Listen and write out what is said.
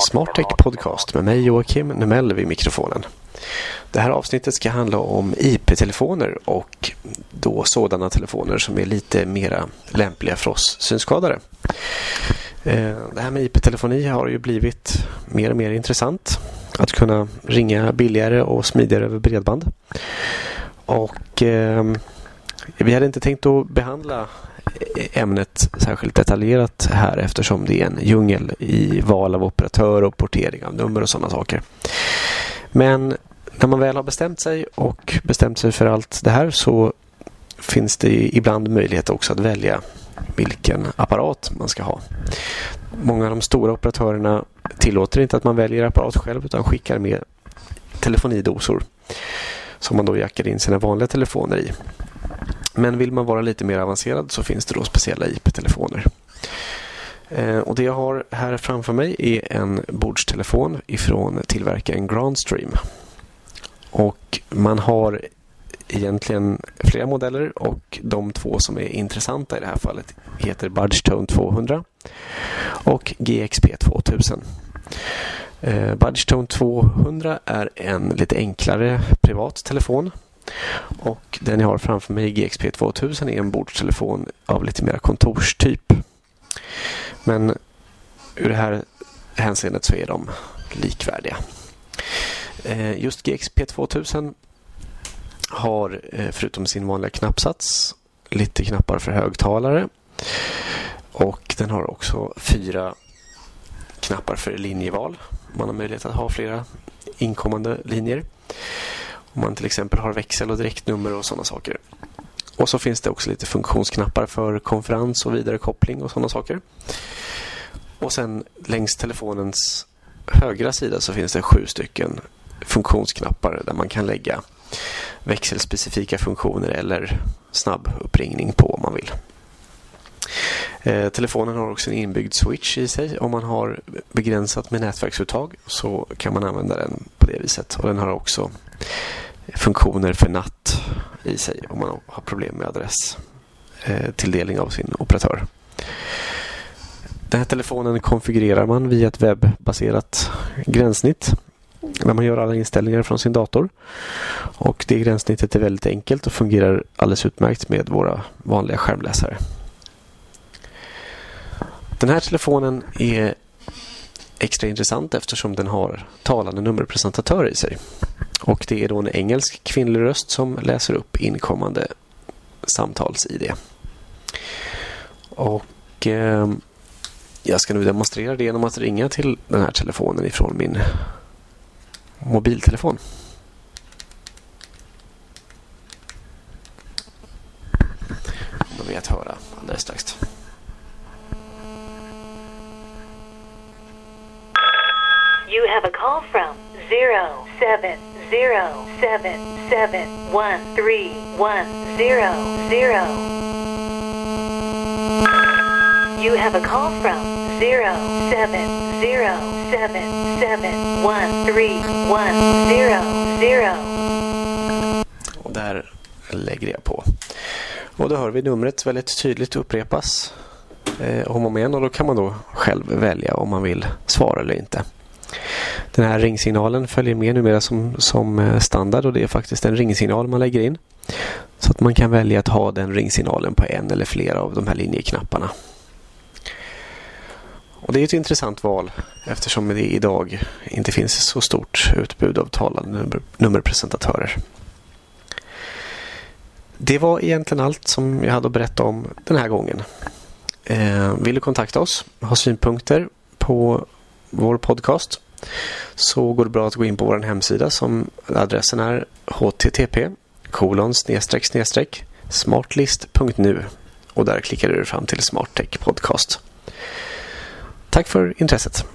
Smartech Podcast med mig Joakim Nemell vid mikrofonen. Det här avsnittet ska handla om IP-telefoner och då sådana telefoner som är lite mera lämpliga för oss synskadade. Eh, det här med IP-telefoni har ju blivit mer och mer intressant. Att kunna ringa billigare och smidigare över bredband. Och eh, vi hade inte tänkt att behandla ämnet särskilt detaljerat här eftersom det är en djungel i val av operatör och portering av nummer och sådana saker. Men när man väl har bestämt sig och bestämt sig för allt det här så finns det ibland möjlighet också att välja vilken apparat man ska ha. Många av de stora operatörerna tillåter inte att man väljer apparat själv utan skickar med telefonidosor som man då jackar in sina vanliga telefoner i. Men vill man vara lite mer avancerad så finns det då speciella IP-telefoner. Eh, och det jag har här framför mig är en bordstelefon ifrån tillverkaren Grandstream. Och man har egentligen flera modeller och de två som är intressanta i det här fallet heter Budgetone 200 och GXP 2000. Eh, Budgetone 200 är en lite enklare privat telefon och den jag har framför mig, GXP 2000, är en bordstelefon av lite mer kontorstyp. Men ur det här hänseendet så är de likvärdiga. Eh, just GXP 2000 har eh, förutom sin vanliga knappsats lite knappar för högtalare och den har också fyra knappar för linjeval. Man har möjlighet att ha flera inkommande linjer. Om man till exempel har växel och direktnummer och sådana saker. Och så finns det också lite funktionsknappar för konferens och vidarekoppling och sådana saker. Och sen längs telefonens högra sida så finns det sju stycken funktionsknappar där man kan lägga växelspecifika funktioner eller snabb uppringning på om man vill. Eh, telefonen har också en inbyggd switch i sig. Om man har begränsat med nätverksuttag så kan man använda den på det viset. Och den har också funktioner för natt i sig om man har problem med adresstilldelning eh, av sin operatör. Den här telefonen konfigurerar man via ett webbaserat gränssnitt när man gör alla inställningar från sin dator. Och Det gränssnittet är väldigt enkelt och fungerar alldeles utmärkt med våra vanliga skärmläsare. Den här telefonen är extra intressant eftersom den har talande nummerpresentatör i sig. Och det är då en engelsk kvinnlig röst som läser upp inkommande samtals-ID. Och eh, jag ska nu demonstrera det genom att ringa till den här telefonen ifrån min mobiltelefon. Kommer vi att höra alldeles strax. You have a call from zero seven zero seven seven one three one zero zero. You have a call from zero seven zero seven seven one three one zero zero. Och där lägger jag på. Och då hör vi numret väldigt tydligt upprepas eh, om och om igen och då kan man då själv välja om man vill svara eller inte. Den här ringsignalen följer med numera som, som eh, standard och det är faktiskt en ringsignal man lägger in. Så att man kan välja att ha den ringsignalen på en eller flera av de här linjeknapparna. Och Det är ett intressant val eftersom det idag inte finns så stort utbud av talande nummer, nummerpresentatörer. Det var egentligen allt som jag hade att berätta om den här gången. Eh, vill du kontakta oss, ha synpunkter på vår podcast så går det bra att gå in på vår hemsida som adressen är http-smartlist.nu och där klickar du fram till Smarttech Podcast. Tack för intresset!